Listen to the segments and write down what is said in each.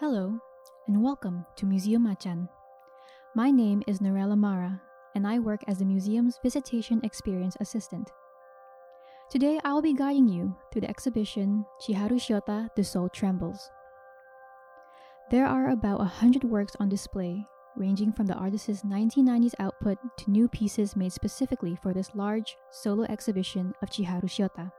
Hello, and welcome to Museum MACAN. My name is Norella Mara, and I work as the museum's Visitation Experience Assistant. Today, I will be guiding you through the exhibition Chiharu Shiota The Soul Trembles. There are about 100 works on display, ranging from the artist's 1990s output to new pieces made specifically for this large solo exhibition of Chiharu Shiota.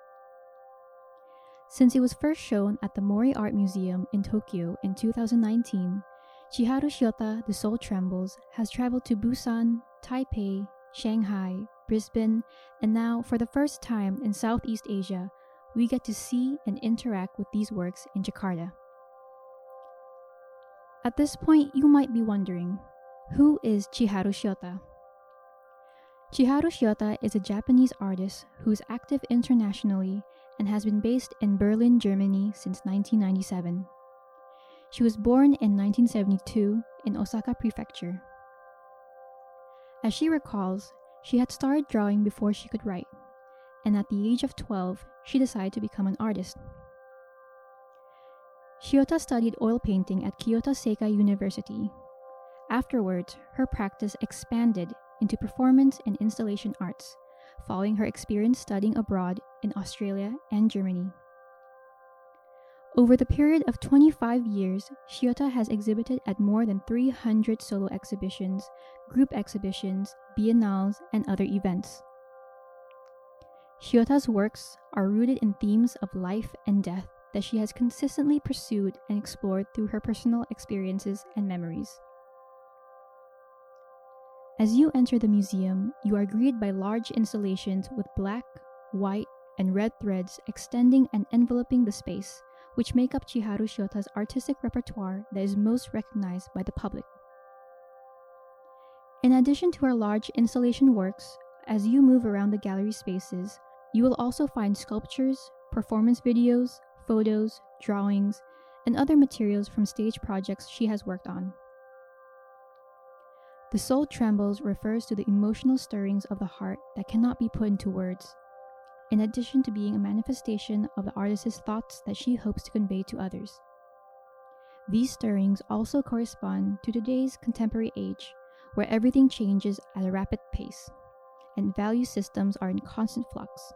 Since it was first shown at the Mori Art Museum in Tokyo in 2019, Chiharu Shiota The Soul Trembles has traveled to Busan, Taipei, Shanghai, Brisbane, and now, for the first time in Southeast Asia, we get to see and interact with these works in Jakarta. At this point, you might be wondering who is Chiharu Shiota? Chiharu Shiota is a Japanese artist who is active internationally and has been based in Berlin, Germany since 1997. She was born in 1972 in Osaka Prefecture. As she recalls, she had started drawing before she could write, and at the age of 12, she decided to become an artist. Shiota studied oil painting at Kyoto Seika University. Afterwards, her practice expanded into performance and installation arts, following her experience studying abroad in Australia and Germany. Over the period of 25 years, Shiota has exhibited at more than 300 solo exhibitions, group exhibitions, biennales, and other events. Shiota's works are rooted in themes of life and death that she has consistently pursued and explored through her personal experiences and memories. As you enter the museum, you are greeted by large installations with black, white, and red threads extending and enveloping the space, which make up Chiharu Shiota's artistic repertoire that is most recognized by the public. In addition to her large installation works, as you move around the gallery spaces, you will also find sculptures, performance videos, photos, drawings, and other materials from stage projects she has worked on. The soul trembles refers to the emotional stirrings of the heart that cannot be put into words, in addition to being a manifestation of the artist's thoughts that she hopes to convey to others. These stirrings also correspond to today's contemporary age, where everything changes at a rapid pace, and value systems are in constant flux.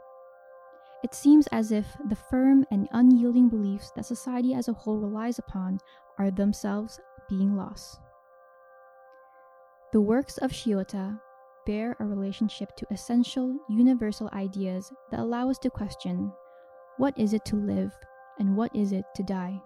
It seems as if the firm and unyielding beliefs that society as a whole relies upon are themselves being lost. The works of Shiota bear a relationship to essential, universal ideas that allow us to question what is it to live and what is it to die?